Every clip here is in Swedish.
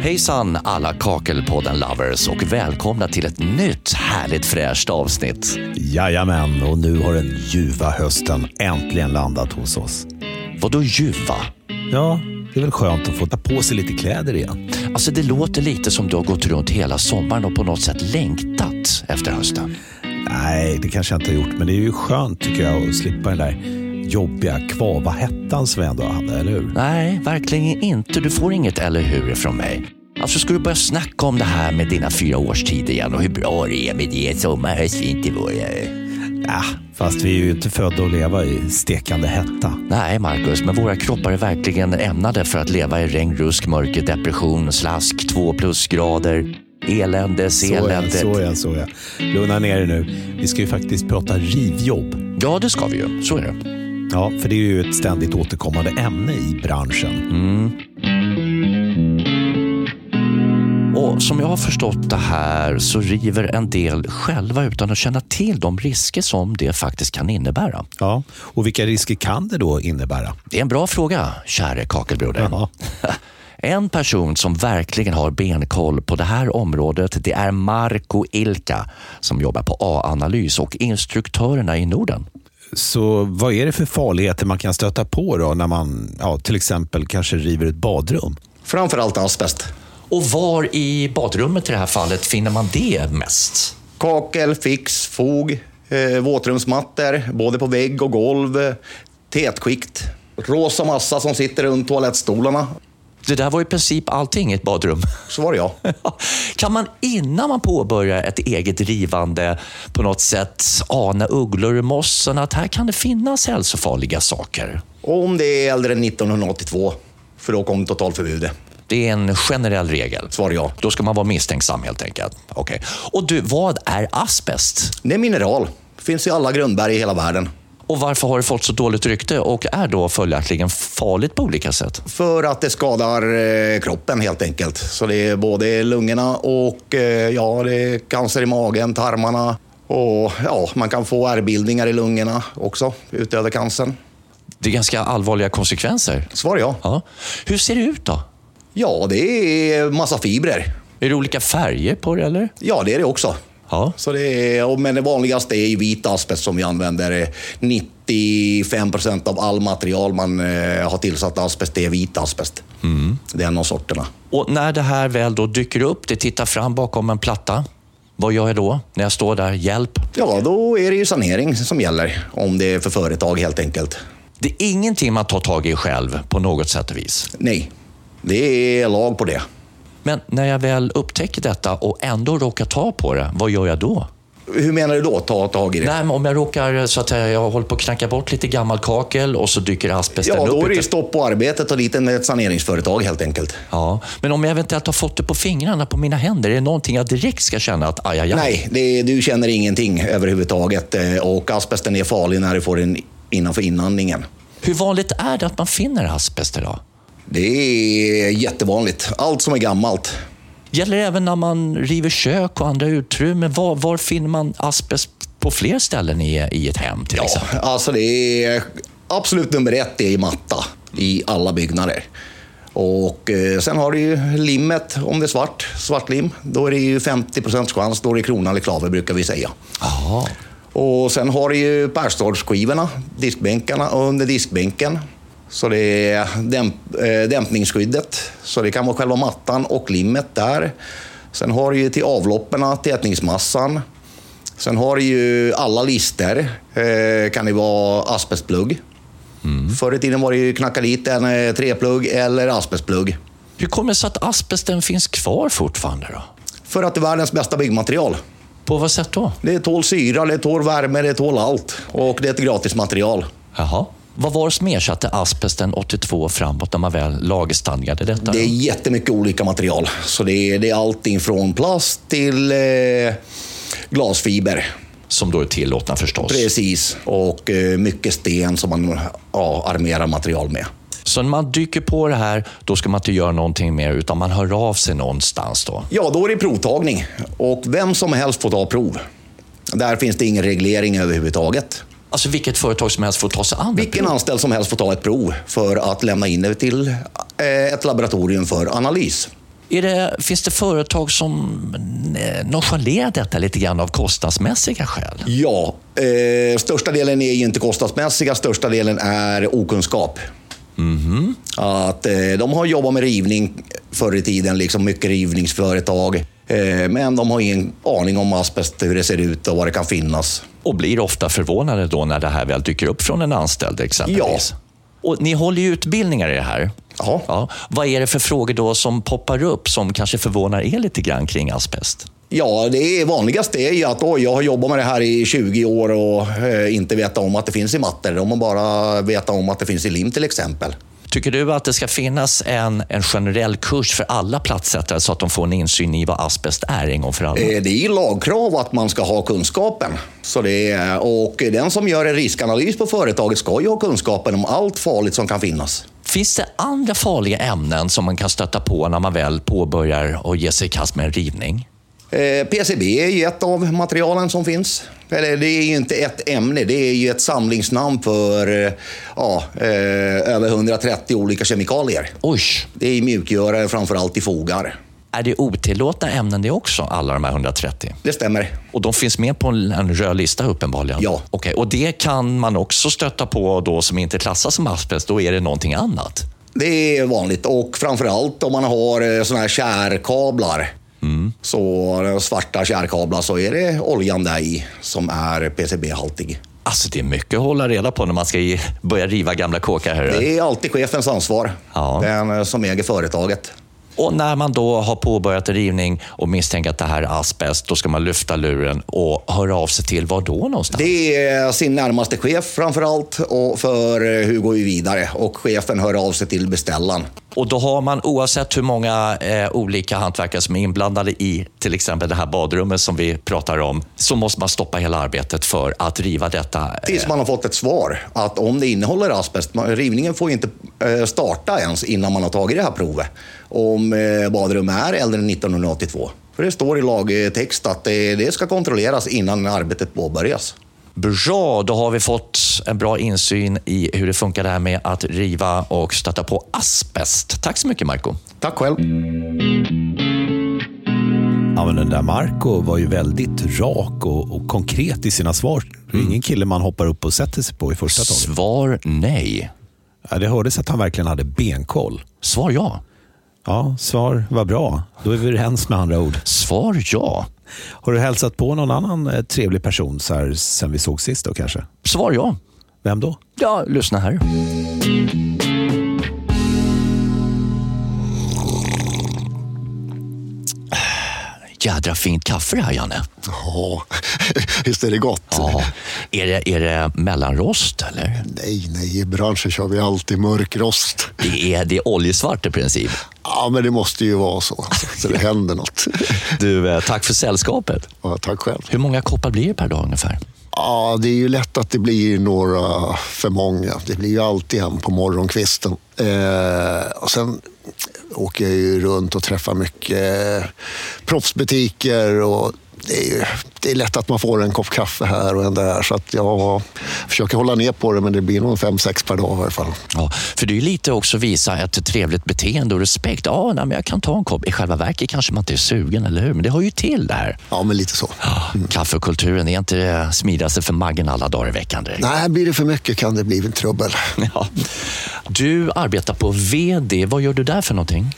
Hejsan alla Kakelpodden-lovers och välkomna till ett nytt härligt fräscht avsnitt. Jajamän, och nu har den ljuva hösten äntligen landat hos oss. Vadå ljuva? Ja, det är väl skönt att få ta på sig lite kläder igen. Alltså det låter lite som du har gått runt hela sommaren och på något sätt längtat efter hösten. Nej, det kanske jag inte har gjort, men det är ju skönt tycker jag att slippa den där jobbiga kvava hettan vi ändå hade, eller hur? Nej, verkligen inte. Du får inget eller hur från mig. Alltså ska du börja snacka om det här med dina fyra årstider igen och hur bra det är med det sommar, höst, vinter, vår. Ja, fast vi är ju inte födda att leva i stekande hetta. Nej, Marcus, men våra kroppar är verkligen ämnade för att leva i regn, rusk, mörker, depression, slask, två plusgrader, eländes, Så ja, elände. så ja, så ja. Lugna ner er nu. Vi ska ju faktiskt prata rivjobb. Ja, det ska vi ju. Så är det. Ja, för det är ju ett ständigt återkommande ämne i branschen. Och som jag har förstått det här så river en del själva utan att känna till de risker som det faktiskt kan innebära. Ja, och vilka risker kan det då innebära? Det är en bra fråga, käre kakelbroder. Ja. En person som verkligen har benkoll på det här området det är Marco Ilka som jobbar på A-analys och instruktörerna i Norden. Så vad är det för farligheter man kan stöta på då när man ja, till exempel kanske river ett badrum? Framförallt asbest. Och var i badrummet i det här fallet finner man det mest? Kakel, fix, fog, eh, våtrumsmattor, både på vägg och golv, tätskikt, rosa massa som sitter runt toalettstolarna. Det där var i princip allting i ett badrum. Så var det ja. Kan man innan man påbörjar ett eget rivande på något sätt ana ugglor i mossen att här kan det finnas hälsofarliga saker? Om det är äldre än 1982, för då kom totalförbudet. Det är en generell regel. Svar ja. Då ska man vara misstänksam helt enkelt. Okej. Och du, vad är asbest? Det är mineral. Finns i alla grundberg i hela världen. Och varför har det fått så dåligt rykte och är då följaktligen farligt på olika sätt? För att det skadar eh, kroppen helt enkelt. Så det är både lungorna och eh, ja, det är cancer i magen, tarmarna. Och ja, man kan få ärrbildningar i lungorna också, utöver cancern. Det är ganska allvarliga konsekvenser. Svar ja. Ja. Hur ser det ut då? Ja, det är massa fibrer. Är det olika färger på det eller? Ja, det är det också. Ja. Så det är, men det vanligaste är ju vit asbest som vi använder. 95 procent av all material man eh, har tillsatt asbest, det är vit asbest. Det är en av sorterna. Och när det här väl då dyker upp, det tittar fram bakom en platta. Vad gör jag då när jag står där? Hjälp? Ja, då är det ju sanering som gäller. Om det är för företag helt enkelt. Det är ingenting man tar tag i själv på något sätt och vis. Nej, det är lag på det. Men när jag väl upptäcker detta och ändå råkar ta på det, vad gör jag då? Hur menar du då, ta tag i det? Nej, om jag råkar så att jag, jag håller på att knacka bort lite gammal kakel och så dyker asbesten Ja, upp. då är det ju stopp på arbetet och dit ett saneringsföretag helt enkelt. Ja, men om jag eventuellt har fått det på fingrarna, på mina händer, är det någonting jag direkt ska känna att aj, aj, aj? Nej, det, du känner ingenting överhuvudtaget eh, och asbesten är farlig när du får den innanför inandningen. Hur vanligt är det att man finner asbest idag? Det är jättevanligt. Allt som är gammalt. Gäller det även när man river kök och andra utrymmen? Var, var finner man asbest på fler ställen i, i ett hem till Ja, exempel? alltså det är absolut nummer ett, är matta i alla byggnader. Och eh, sen har du ju limmet, om det är svart, svartlim. Då är det ju 50% chans, då är det krona eller klaver brukar vi säga. Jaha. Och sen har du ju perstorpsskivorna, diskbänkarna under diskbänken. Så det är dämp, eh, dämpningsskyddet. Så det kan vara själva mattan och limmet där. Sen har du ju till avloppen tätningsmassan. Sen har du ju alla lister. Eh, kan det vara asbestplugg. Förr i tiden var det ju knacka dit en eh, treplugg eller asbestplugg. Hur kommer det sig att asbesten finns kvar fortfarande då? För att det är världens bästa byggmaterial. På vad sätt då? Det tål syra, det tål värme, det tål allt. Och det är ett gratismaterial. Jaha. Vad var det som ersatte asbesten 82 framåt när man väl lagerstadgade detta? Det är jättemycket olika material. Så det är, det är allting från plast till eh, glasfiber. Som då är tillåtna förstås. Precis. Och eh, mycket sten som man ja, armerar material med. Så när man dyker på det här, då ska man inte göra någonting mer utan man hör av sig någonstans då. Ja, då är det provtagning. Och vem som helst får ta prov. Där finns det ingen reglering överhuvudtaget. Alltså vilket företag som helst får ta sig an Vilken anställd som helst får ta ett prov för att lämna in det till eh, ett laboratorium för analys. Det, finns det företag som eh, nonchalerar detta lite grann av kostnadsmässiga skäl? Ja, eh, största delen är ju inte kostnadsmässiga, största delen är okunskap. Mhm. Att, eh, de har jobbat med rivning förr i tiden, liksom mycket rivningsföretag. Eh, men de har ingen aning om asbest, hur det ser ut och vad det kan finnas. Och blir ofta förvånade då när det här väl dyker upp från en anställd exempelvis. Och ni håller ju utbildningar i det här. Ja. Ja. Vad är det för frågor då som poppar upp som kanske förvånar er lite grann kring asbest? Ja, det vanligaste är ju att oj, jag har jobbat med det här i 20 år och eh, inte vetat om att det finns i mattor. De har bara vetat om att det finns i lim till exempel. Tycker du att det ska finnas en, en generell kurs för alla platssättare så att de får en insyn i vad asbest är en gång för alla? Eh, Det är lagkrav att man ska ha kunskapen. Så det är, och den som gör en riskanalys på företaget ska ju ha kunskapen om allt farligt som kan finnas. Finns det andra farliga ämnen som man kan stöta på när man väl påbörjar och ge sig i kast med en rivning? Eh, PCB är ju ett av materialen som finns. Eller det är ju inte ett ämne, det är ju ett samlingsnamn för eh, ja, eh, över 130 olika kemikalier. Oj, Det är mjukgörare framförallt i fogar. är det otillåtna ämnen det också, alla de här 130? Det stämmer. Och de finns med på en, röd lista uppenbarligen? Ja. Okej, och det kan man också stöta på då som inte klassas som asbest, då är det någonting annat? Det är vanligt och framförallt om man har såna här kärkablar. Så eh, svarta kärkablar så är det oljan där i som är PCB-haltig. Alltså det är mycket att hålla reda på när man ska börja riva gamla kåkar. hörru. Det är alltid chefens ansvar. Ja. Den eh, som äger företaget. Och när man då har påbörjat en rivning och misstänker att det här är asbest, då ska man lyfta luren och höra av sig till var då någonstans? Det är sin närmaste chef framför allt och för eh, hur går vi vidare? Och chefen hör av sig till beställaren. Och då har man, oavsett hur många eh, olika hantverkare som är inblandade i till exempel det här badrummet som vi pratar om, så måste man stoppa hela arbetet för att riva detta. eh, Tills man har fått ett svar att om det innehåller asbest, man- rivningen får inte eh, starta ens innan man har tagit det här provet. Om eh, är äldre än 1982. För det står i lagtext att det, det ska kontrolleras innan arbetet påbörjas. Bra, då har vi fått en bra insyn i hur det funkar det här med att riva och stöta på asbest. Tack så mycket Marco. Tack själv. Ja, men den där Marco var ju väldigt rak och, och konkret i sina svar. Det är ingen kille man hoppar upp och sätter sig på i första taget. Svar nej. Ja, det hördes att han verkligen hade benkoll. Svar ja. Ja, svar var bra. Då är vi överens med andra ord. Svar ja. Har du hälsat på någon annan eh, trevlig person så här, sen vi såg sist då kanske? Svar ja. Vem då? Ja, lyssna här. Jädra fint kaffe det här, Janne. Ja, visst är det gott? Ja. Är, det, är det mellanrost, eller? Nej, nej, i branschen kör vi alltid mörkrost. Det är, det är oljesvart i princip. Ja, men det måste ju vara så, så det händer något. Du, eh, tack för sällskapet. Ja, tack själv. Hur många koppar blir det per dag ungefär? Ja, det är ju lätt att det blir några för många. Det blir ju alltid en på morgonkvisten. Eh, och sen åker jag ju runt och träffar mycket eh, proffsbutiker. Och det, är ju, det är lätt att man får en kopp kaffe här och en där. Så att jag försöker hålla ner på det, men det blir nog fem, sex per dag i varje fall. Ja, för det är ju lite också visa ett trevligt beteende och respekt. Ja, nej, men jag kan ta en kopp. I själva verket kanske man inte är sugen, eller hur? Men det hör ju till det här. Ja, men lite så. Ja, Kaffekulturen är inte det smidigaste för magen alla dagar i veckan direkt. Nej, blir det för mycket kan det bli trubbel. Ja. Du arbetar på VD. Vad gör du där för någonting?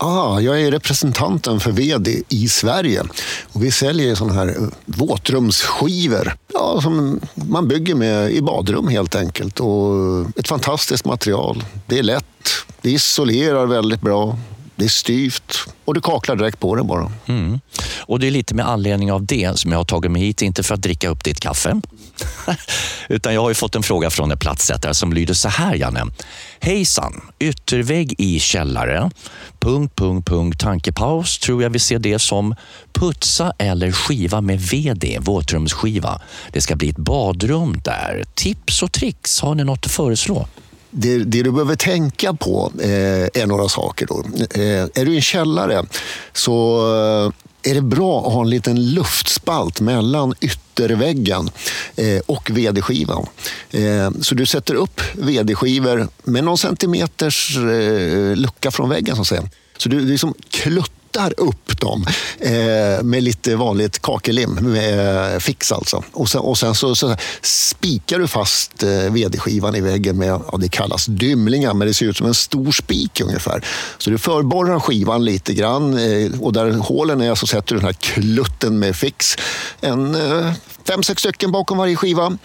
Ah, jag är representanten för VD i Sverige. Och vi säljer sådana här eh, våtrumsskivor ja, som man bygger med i badrum helt enkelt. Och ett fantastiskt material. Det är lätt, det isolerar väldigt bra, det är styvt och du kaklar direkt på det bara. Mm. Och det är lite med anledning av det som jag har tagit mig hit, inte för att dricka upp ditt kaffe. Utan jag har ju fått en fråga från en platssättare som lyder så här, Janne. Hejsan! Yttervägg i källare. Punkt, punkt, punkt. Tankepaus tror jag vi ser det som putsa eller skiva med VD, våtrumsskiva. Det ska bli ett badrum där. Tips och tricks, har ni något att föreslå? Det, det du behöver tänka på eh, är några saker. Då. Eh, är du i en källare så är det bra att ha en liten luftspalt mellan ytterväggen eh, och vd-skivan. Eh, så du sätter upp vd-skivor med någon centimeters eh, lucka från väggen. Så att säga. Så du liksom kluttar upp dem eh, med lite vanligt kakelim, med eh, fix alltså. Och sen, och sen så, så spikar du fast eh, vd-skivan i väggen med, ja, det kallas dymlingar, men det ser ut som en stor spik ungefär. Så du förborrar skivan lite grann eh, och där hålen är så sätter du den här klutten med fix. En eh, fem, sex stycken bakom varje skiva.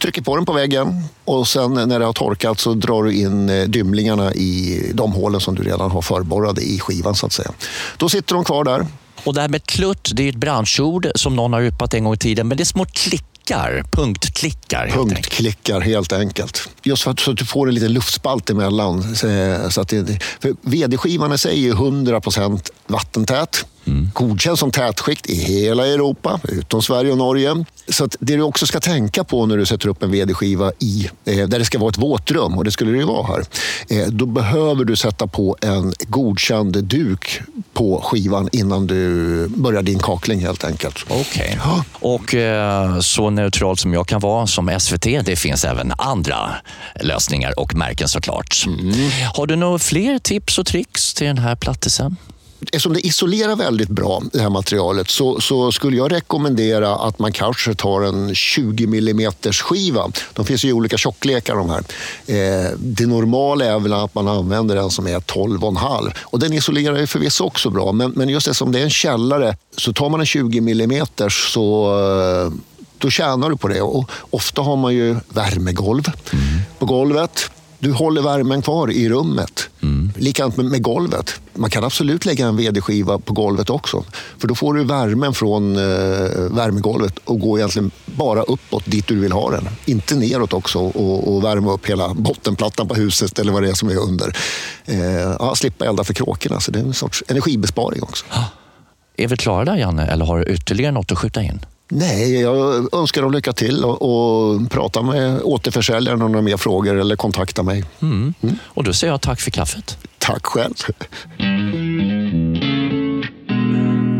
Trycker på den på väggen och sen när det har torkat så drar du in eh, dymlingarna i de hålen som du redan har förborrade i skivan så att säga. Då sitter de kvar där. Och det här med klutt, det är ett branschord som någon har yppat en gång i tiden, men det är små klickar, punktklickar. helt enkelt. Punktklickar helt enkelt. Just för att, så att du får en liten luftspalt emellan. Så, så att det, för VD-skivan i sig är 100% vattentät. Godkänd som tätskikt i hela Europa, utom Sverige och Norge. Så det du också ska tänka på när du sätter upp en VD-skiva i, eh, där det ska vara ett våtrum, och det skulle det ju vara här, eh, då behöver du sätta på en godkänd duk på skivan innan du börjar din kakling helt enkelt. Okej. Och eh, så neutralt som jag kan vara som SVT, det finns även andra lösningar och märken såklart. Har du några fler tips och tricks till den här plattisen? Eftersom det isolerar väldigt bra, det här materialet, så, så skulle jag rekommendera att man kanske tar en 20 mm skiva. De finns ju i olika tjocklekar de här. Eh, det normala är väl att man använder den som är 12,5. Och den isolerar ju förvisso också bra, men, men just eftersom det är en källare så tar man en 20 mm så eh, då tjänar du på det. Och ofta har man ju värmegolv på golvet. Du håller värmen kvar i rummet. Likadant med, med golvet. Man kan absolut lägga en vd-skiva på golvet också. För då får du värmen från eh, värmegolvet och går egentligen bara uppåt dit du vill ha den. Inte neråt också och, och värma upp hela bottenplattan på huset eller vad det är som är under. Eh, ja, slippa elda för kråkorna. Så det är en sorts energibesparing också. Är vi klara där Janne, eller har du ytterligare något att skjuta in? Nej, jag önskar dem lycka till och, och prata med återförsäljaren om de har mer frågor eller kontakta mig. Mm. Och då säger jag tack för kaffet. Tack själv.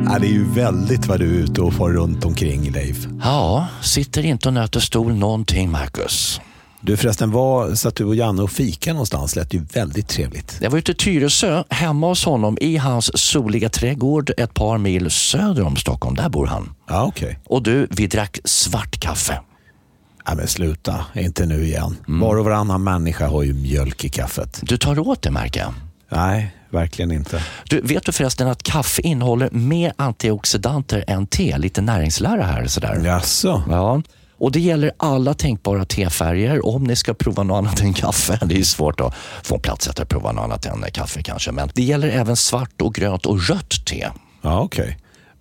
Ja, det är ju väldigt vad du är ute och får runt omkring, Leif. Ja, sitter inte och nöter stol någonting, Marcus. Du förresten, var satt du och Janne och fika någonstans? lät ju väldigt trevligt. Jag var ute i Tyresö, hemma hos honom i hans soliga trädgård ett par mil söder om Stockholm. Där bor han. Ja, okej. Och du, vi drack svart kaffe. Ja, men sluta, inte nu igen. Var och varannan människa har ju mjölk i kaffet. Du tar åt det, märker jag. Nej, verkligen inte. Du, vet du förresten att kaffe innehåller mer antioxidanter än te? Lite näringslära här. Sådär. Jaså? Ja. Och det gäller alla tänkbara tefärger om ni ska prova något annat än kaffe. Det är svårt att få plats att prova något annat än kaffe kanske. Men det gäller även svart och grönt och rött te. Ja, okej.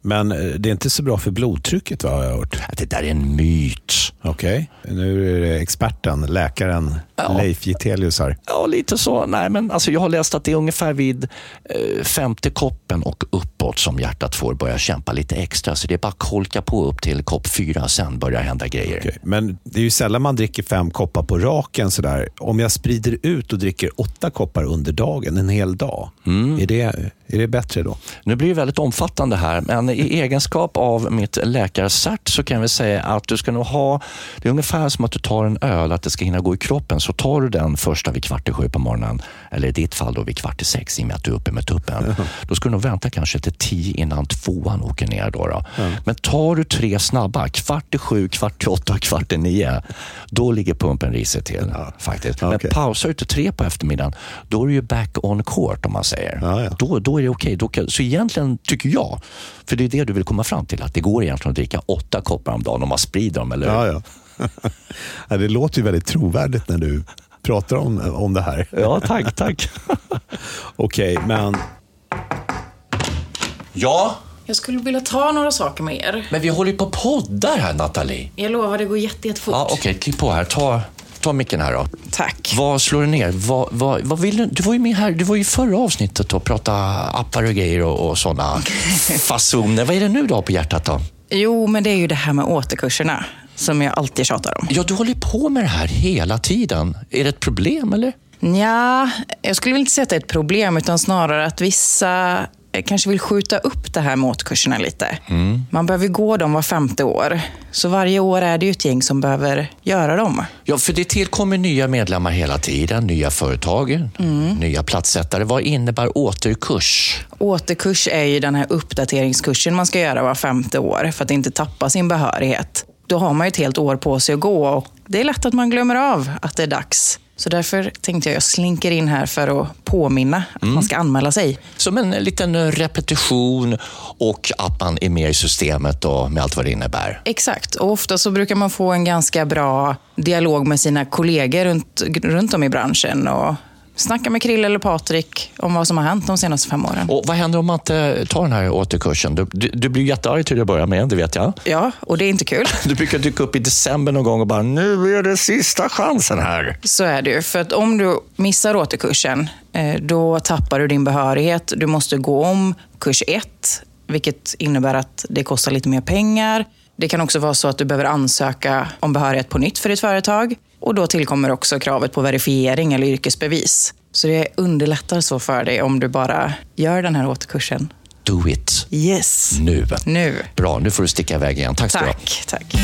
Men eh, det är inte så bra för blodtrycket vad jag har hört. Det där är en myt. Okej, nu är det experten, läkaren Ja. Leif Gitelius här. Ja, lite så. Nej, men alltså, jag har läst att det är ungefär vid eh, femte koppen och uppåt som hjärtat får börja kämpa lite extra. Så det är bara att kolka på upp till kopp fyra, sen börjar hända grejer. Okej, Men det är ju sällan man dricker fem koppar på raken. Sådär. Om jag sprider ut och dricker åtta koppar under dagen, en hel dag, är, det, är det bättre då? Nu blir det väldigt omfattande här, men i egenskap av mitt läkarcert så kan vi säga att du ska nog ha, det är ungefär som att du tar en öl, att det ska hinna gå i kroppen. Så tar du den första vid kvart i sju på morgonen, eller i ditt fall då vid kvart i sex i och med att du är uppe med tuppen. Då ska du nog vänta kanske till tio innan tvåan åker ner. Då, då. Men tar du tre snabba, kvart i sju, kvart i åtta, kvart i nio, då ligger pumpen risigt till. faktiskt. Men pausar du till tre på eftermiddagen, då är du ju back on court om man säger. Då, då är det okej. Då kan- Så egentligen tycker jag, för det är det du vill komma fram till, att det går egentligen att dricka åtta koppar om dagen om man sprider dem, eller hur? Ja, ja. det låter ju väldigt trovärdigt när du pratar om, om det här. Ja, tack, tack. Okej, men ja, Jag skulle vilja ta några saker med er. men vi håller ju på poddar här, Nathalie. Jag lovar, det går jätte, jättefort. Ja, Okej, klipp på här. Ta, ta micken här då. Tack. Vad slår du ner? Vad, vad, vad vill du? Du var ju med här, du var ju förra avsnittet och pratade appar och grejer och, och sådana fasoner. Vad är det nu du har på hjärtat då? Jo, men det är ju det här med återkurserna som jag alltid tjatar om. Ja, du håller på med det här hela tiden. Är det ett problem eller? Ja, jag skulle väl inte säga att det är ett problem, utan snarare att vissa kanske vill skjuta upp det här med återkurserna lite. Man behöver gå dem var femte år. Så varje år är det ju ett gäng som behöver göra dem. Ja, för det tillkommer nya medlemmar hela tiden, nya företag, nya platssättare. Vad innebär återkurs? Återkurs är ju den här uppdateringskursen man ska göra var femte år för att inte tappa sin behörighet. Då har man ett helt år på sig att gå och det är lätt att man glömmer av att det är dags. Så därför tänkte jag jag slinker in här för att påminna att man ska anmäla sig. Som en liten repetition och att man är med i systemet och med allt vad det innebär. Exakt, och ofta så brukar man få en ganska bra dialog med sina kollegor runt, runt om i branschen och snacka med Krille eller Patrik om vad som har hänt de senaste fem åren. Och vad händer om man inte tar den här återkursen? Du, du, du blir jättearg till att börja med, det vet jag. Ja, och det är inte kul. Du brukar dyka upp i december någon gång och bara, nu är det sista chansen här. Så är det ju. För att om du missar återkursen, eh, då tappar du din behörighet. Du måste gå om kurs ett, vilket innebär att det kostar lite mer pengar. Det kan också vara så att du behöver ansöka om behörighet på nytt för ditt företag. Och då tillkommer också kravet på verifiering eller yrkesbevis. Så det underlättar så för dig om du bara gör den här återkursen. Do it. Yes. Nu. Nu. Bra, nu får du sticka iväg igen. Tack ska. Tack, tack.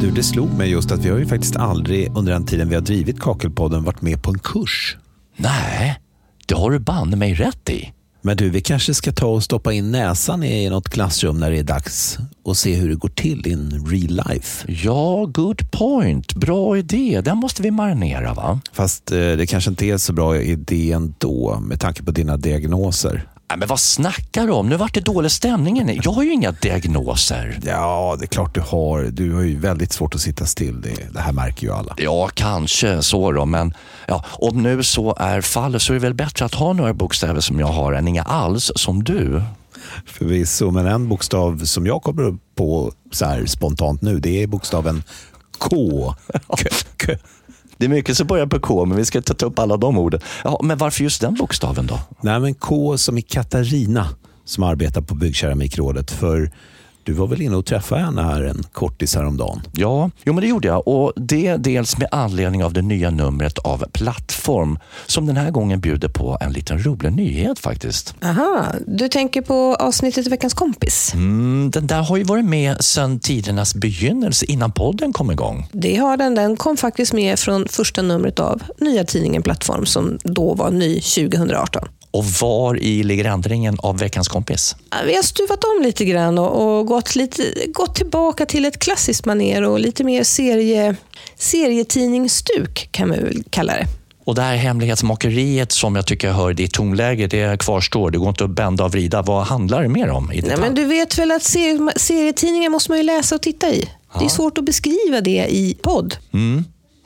Du, det slog mig just att vi har ju faktiskt aldrig under den tiden vi har drivit Kakelpodden varit med på en kurs. Nej, det har du banne mig rätt i. Men du, vi kanske ska ta och stoppa in näsan i något klassrum när det är dags och se hur det går till in real life. Ja, good point. Bra idé. Den måste vi marinera, va? Fast eh, det kanske inte är så bra idé ändå med tanke på dina diagnoser. Nej, men vad snackar du om? Nu vart det dålig stämning. Jag har ju inga diagnoser. Ja, det är klart du har. Du har ju väldigt svårt att sitta still. Det, det här märker ju alla. Ja, kanske så då, men ja, om nu så är fallet så är det väl bättre att ha några bokstäver som jag har än inga alls som du. Förvisso, men en bokstav som jag kommer på så här spontant nu, det är bokstaven K. K. K. Det är mycket som börjar på K, men vi ska inte ta upp alla de orden. Ja, men varför just den bokstaven då? Nej, men K som i Katarina som arbetar på Byggkeramikrådet. För du var väl inne och träffade henne här en kortis häromdagen? Ja, jo, men det gjorde jag. Och det dels med anledning av det nya numret av Plattform som den här gången bjuder på en liten rolig nyhet faktiskt. Aha, du tänker på avsnittet Veckans kompis. Mm, den där har ju varit med sedan tidernas begynnelse innan podden kom igång. Det har den. Den kom faktiskt med från första numret av nya tidningen Plattform som då var ny 2018. Och var i ligger ändringen av veckans kompis? Ja, Vi har stuvat om lite grann och, och gått, lite, gått tillbaka till ett klassiskt maner och lite mer serie, serietidningsstuk kan man väl kalla det. Och det här hemlighetsmakeriet som jag tycker jag hör i ditt tonläge, det kvarstår. Det går inte att bända och vrida. Vad handlar det mer om i Nej, men du vet väl att serie, serietidningar måste man ju läsa och titta i. Det är svårt att beskriva det i podd.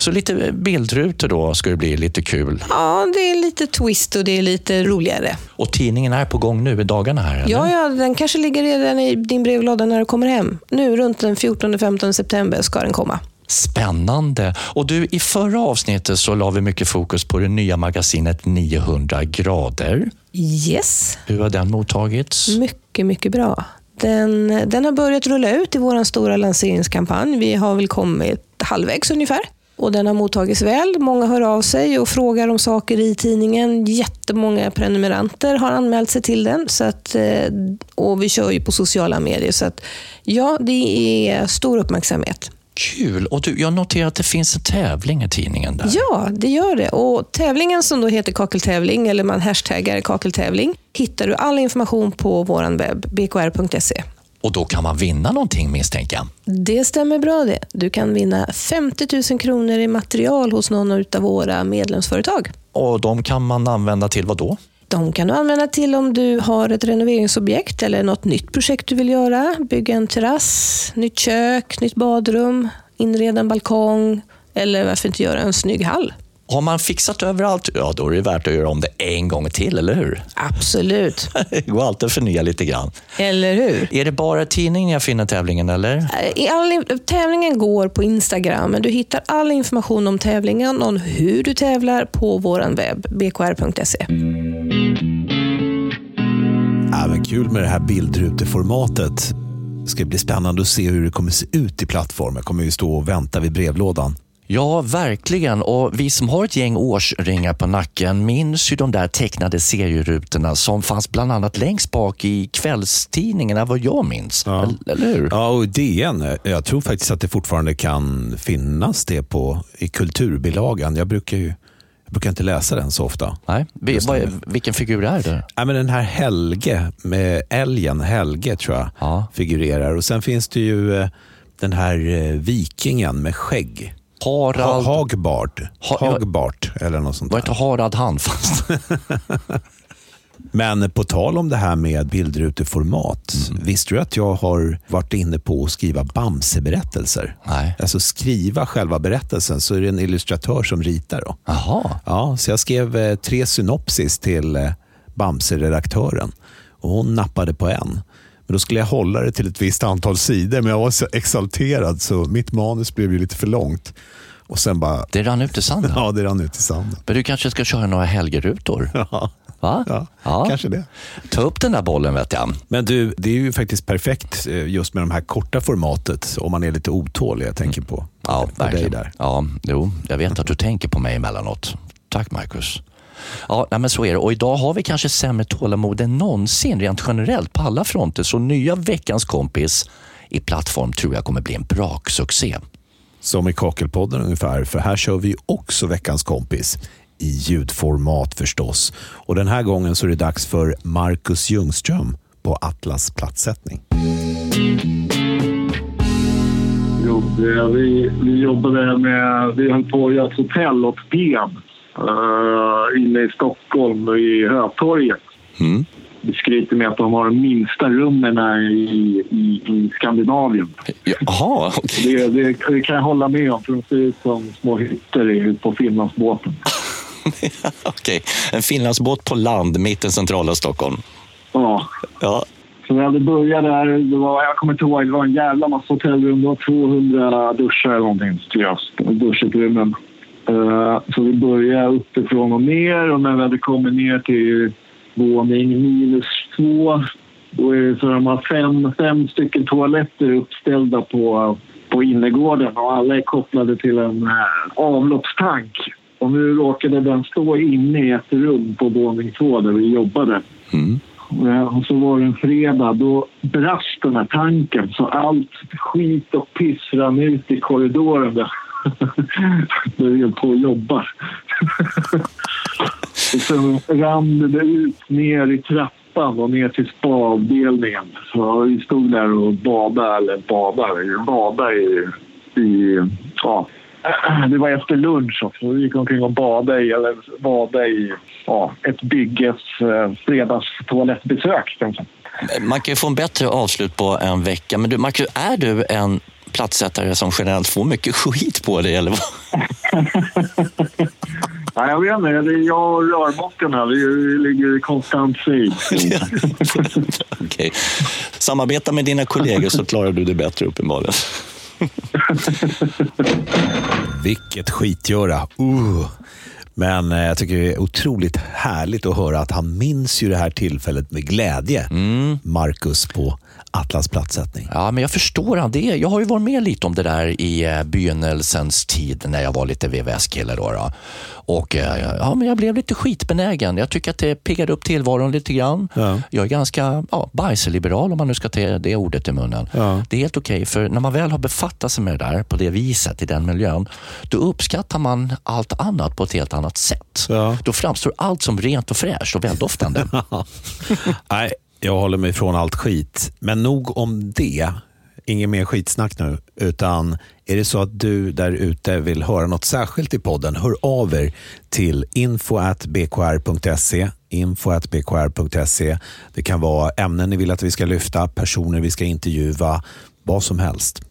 Så lite bildrutor då ska det bli lite kul. Ja, det är lite twist och det är lite roligare. Och tidningen är på gång nu i dagarna här, eller? Ja, ja, den kanske ligger redan i din brevlåda när du kommer hem. Nu runt den 14-15 september ska den komma. Spännande. Och du, i förra avsnittet så la vi mycket fokus på det nya magasinet 900 grader. Yes, Hur har den mottagits? mycket, mycket bra. Den, den har börjat rulla ut i vår stora lanseringskampanj. Vi har väl kommit halvvägs ungefär. Och den har mottagits väl. Många hör av sig och frågar om saker i tidningen. Jättemånga prenumeranter har anmält sig till den. Så att, eh, och vi kör ju på sociala medier. Så att, ja, det är stor uppmärksamhet. Kul! Och du, jag noterar att det finns en tävling i tidningen där. Ja, det gör det. Och tävlingen som då heter Kakeltävling, eller man hashtaggar kakeltävling, hittar du all information på vår webb, bkr.se. Och då kan man vinna någonting misstänker jag. Det stämmer bra det. Du kan vinna 50 000 kronor i material hos någon av våra medlemsföretag. Och de kan man använda till vad då? De kan du använda till om du har ett renoveringsobjekt eller något nytt projekt du vill göra. Bygga en terrass, nytt kök, nytt badrum, inreda en balkong eller varför inte göra en snygg hall. Har man fixat överallt, ja då är det värt att göra om det en gång till, eller hur? Absolut. Det går alltid att förnya lite grann. Eller hur? Är det bara tidningen jag finner tävlingen, eller? I all, tävlingen går på Instagram, men du hittar all information om tävlingen och hur du tävlar på vår webb, bkr.se. Men kul med det här bildruteformatet. Det ska bli spännande att se hur det kommer se ut i plattformen. Jag kommer ju stå och vänta vid brevlådan. Ja, verkligen. Och vi som har ett gäng årsringar på nacken minns ju de där tecknade serierutorna som fanns bland annat längst bak i kvällstidningarna, vad jag minns. Ja. Eller, hur? Ja, och DN. Jag tror faktiskt att det fortfarande kan finnas det på, i kulturbilagan. Jag brukar ju jag brukar inte läsa den så ofta. Nej. Vad, vilken figur är det? Nej, men den här Helge, med älgen Helge tror jag, Ja. figurerar. Och Sen finns det ju eh, den här eh, vikingen med skägg. Ha, Harald... Hagbard. Ha-. Hagbart eller något sånt där. heter Harald Handfast? Men på tal om det här med bildruteformat. Mm. Visste du att jag har varit inne på att skriva Bamse-berättelser? Nej. Alltså skriva själva berättelsen så är det en illustratör som ritar. Då. Jaha. Ja, så jag skrev eh, tre synopsis till eh, Bamse-redaktören och hon nappade på en. Men då skulle jag hålla det till ett visst antal sidor, men jag var så exalterad så mitt manus blev ju lite för långt. Och sen bara, Det rann ut i sanden. ja det rann ut i sanden. Men du kanske ska köra några helgerutor? Ja, Va? ja, kanske det. Ta upp den där bollen vet jag. Men du, det är ju faktiskt perfekt eh, just med de här korta formatet om man är lite otålig. Jag tänker på, Ja, på dig verkligen. där. Ja, jo, jag vet att du tänker på mig emellanåt. Tack Marcus. Ja, nej, men så är det. Och idag har vi kanske sämre tålamod än någonsin rent generellt på alla fronter. Så nya veckans kompis i plattform tror jag kommer bli en braksuccé. Som i Kakelpodden ungefär, för här kör vi också veckans kompis i ljudformat förstås. Och den här gången så är det dags för Marcus Ljungström på Atlas platssättning. Vi, vi jobbade med... Vi höll på att göra ett hotell åt Ben uh, inne i Stockholm, i Hötorget. Mm. Vi skryter med att de har de minsta rummen i, i, i Skandinavien. Jaha, okej. Det, det, det kan jag hålla med om, för de ser ut som små hytter på Finlandsbåten. okej. En finlandsbåt på land mitt i centrala Stockholm. Ja. Ja. Så vi hade börjat där. Det var, jag kommer inte ihåg, det var en jävla massa hotellrum. Det var 200 duschar eller någonting. tror jag. Duschutrymmen. Eh, så vi började uppifrån och ner och när vi hade kommit ner till våning minus två då är det så de har fem, fem stycken toaletter uppställda på, på innergården och alla är kopplade till en eh, avloppstank. Och nu råkade den stå inne i ett rum på våning två där vi jobbade. Mm. Ja, Och så var det en fredag, då brast den här tanken så allt skit och piss rann ut i korridoren där där vi höll på och jobbar. och sen rann det ut ner i trappan och ner till spaavdelningen. Så vi stod där och badade, eller badade, badade i, i ja, det var efter lunch också. Vi gick omkring och badade i, eller badade i ja, ett bygges eh, fredagstoalettbesök. Man kan ju få en bättre avslut på en vecka. Men du, Marcus, är du en platssättare som generellt får mycket skit på dig? Eller vad? Nej, jag vet inte. Det är jag och rörmokarna. Vi, vi ligger i konstant fejd. Okej. Samarbeta med dina kollegor så klarar du det bättre uppenbarligen. Vilket skitgöra. Uh. Men eh, jag tycker det är otroligt härligt att höra att han minns ju det här tillfället med glädje. Marcus på Atlas platssättning. Ja, men jag förstår han det. Jag har ju varit med lite om det där i eh, begynnelsens tid när jag var lite VVS-kille. Då, då. Och eh, ja, men jag blev lite skitbenägen. Jag tycker att det piggade upp tillvaron lite grann. Ja. Jag är ganska ja, bajsliberal om man nu ska ta det ordet i munnen. Ja. Det är helt okej, för när man väl har befattat sig med det där på det viset, i den miljön, då uppskattar man allt annat på ett helt annat sätt. Ja. Då framstår allt som rent och fräscht och väldoftande. Nej, jag håller mig från allt skit. Men nog om det. Inget mer skitsnack nu. Utan är det så att du där ute vill höra något särskilt i podden, hör av er till info.bkr.se info.bkr.se Det kan vara ämnen ni vill att vi ska lyfta, personer vi ska intervjua, vad som helst.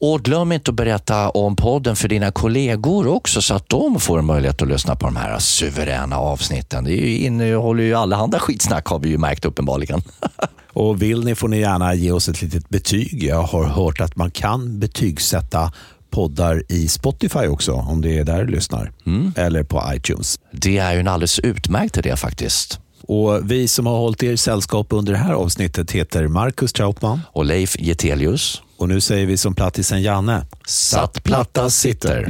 Och glöm inte att berätta om podden för dina kollegor också så att de får möjlighet att lyssna på de här suveräna avsnitten. Det ju- innehåller ju allehanda skitsnack har vi ju märkt uppenbarligen. Och vill ni får ni gärna ge oss ett litet betyg. Jag har hört att man kan betygsätta poddar i Spotify också, om det är där du lyssnar. Eller på iTunes. Det är ju en alldeles utmärkt idé faktiskt. Och Vi som har hållit er sällskap under det här avsnittet heter Marcus Trautman. Och Leif Getelius. Och nu säger vi som plattisen Janne. Satt platta sitter.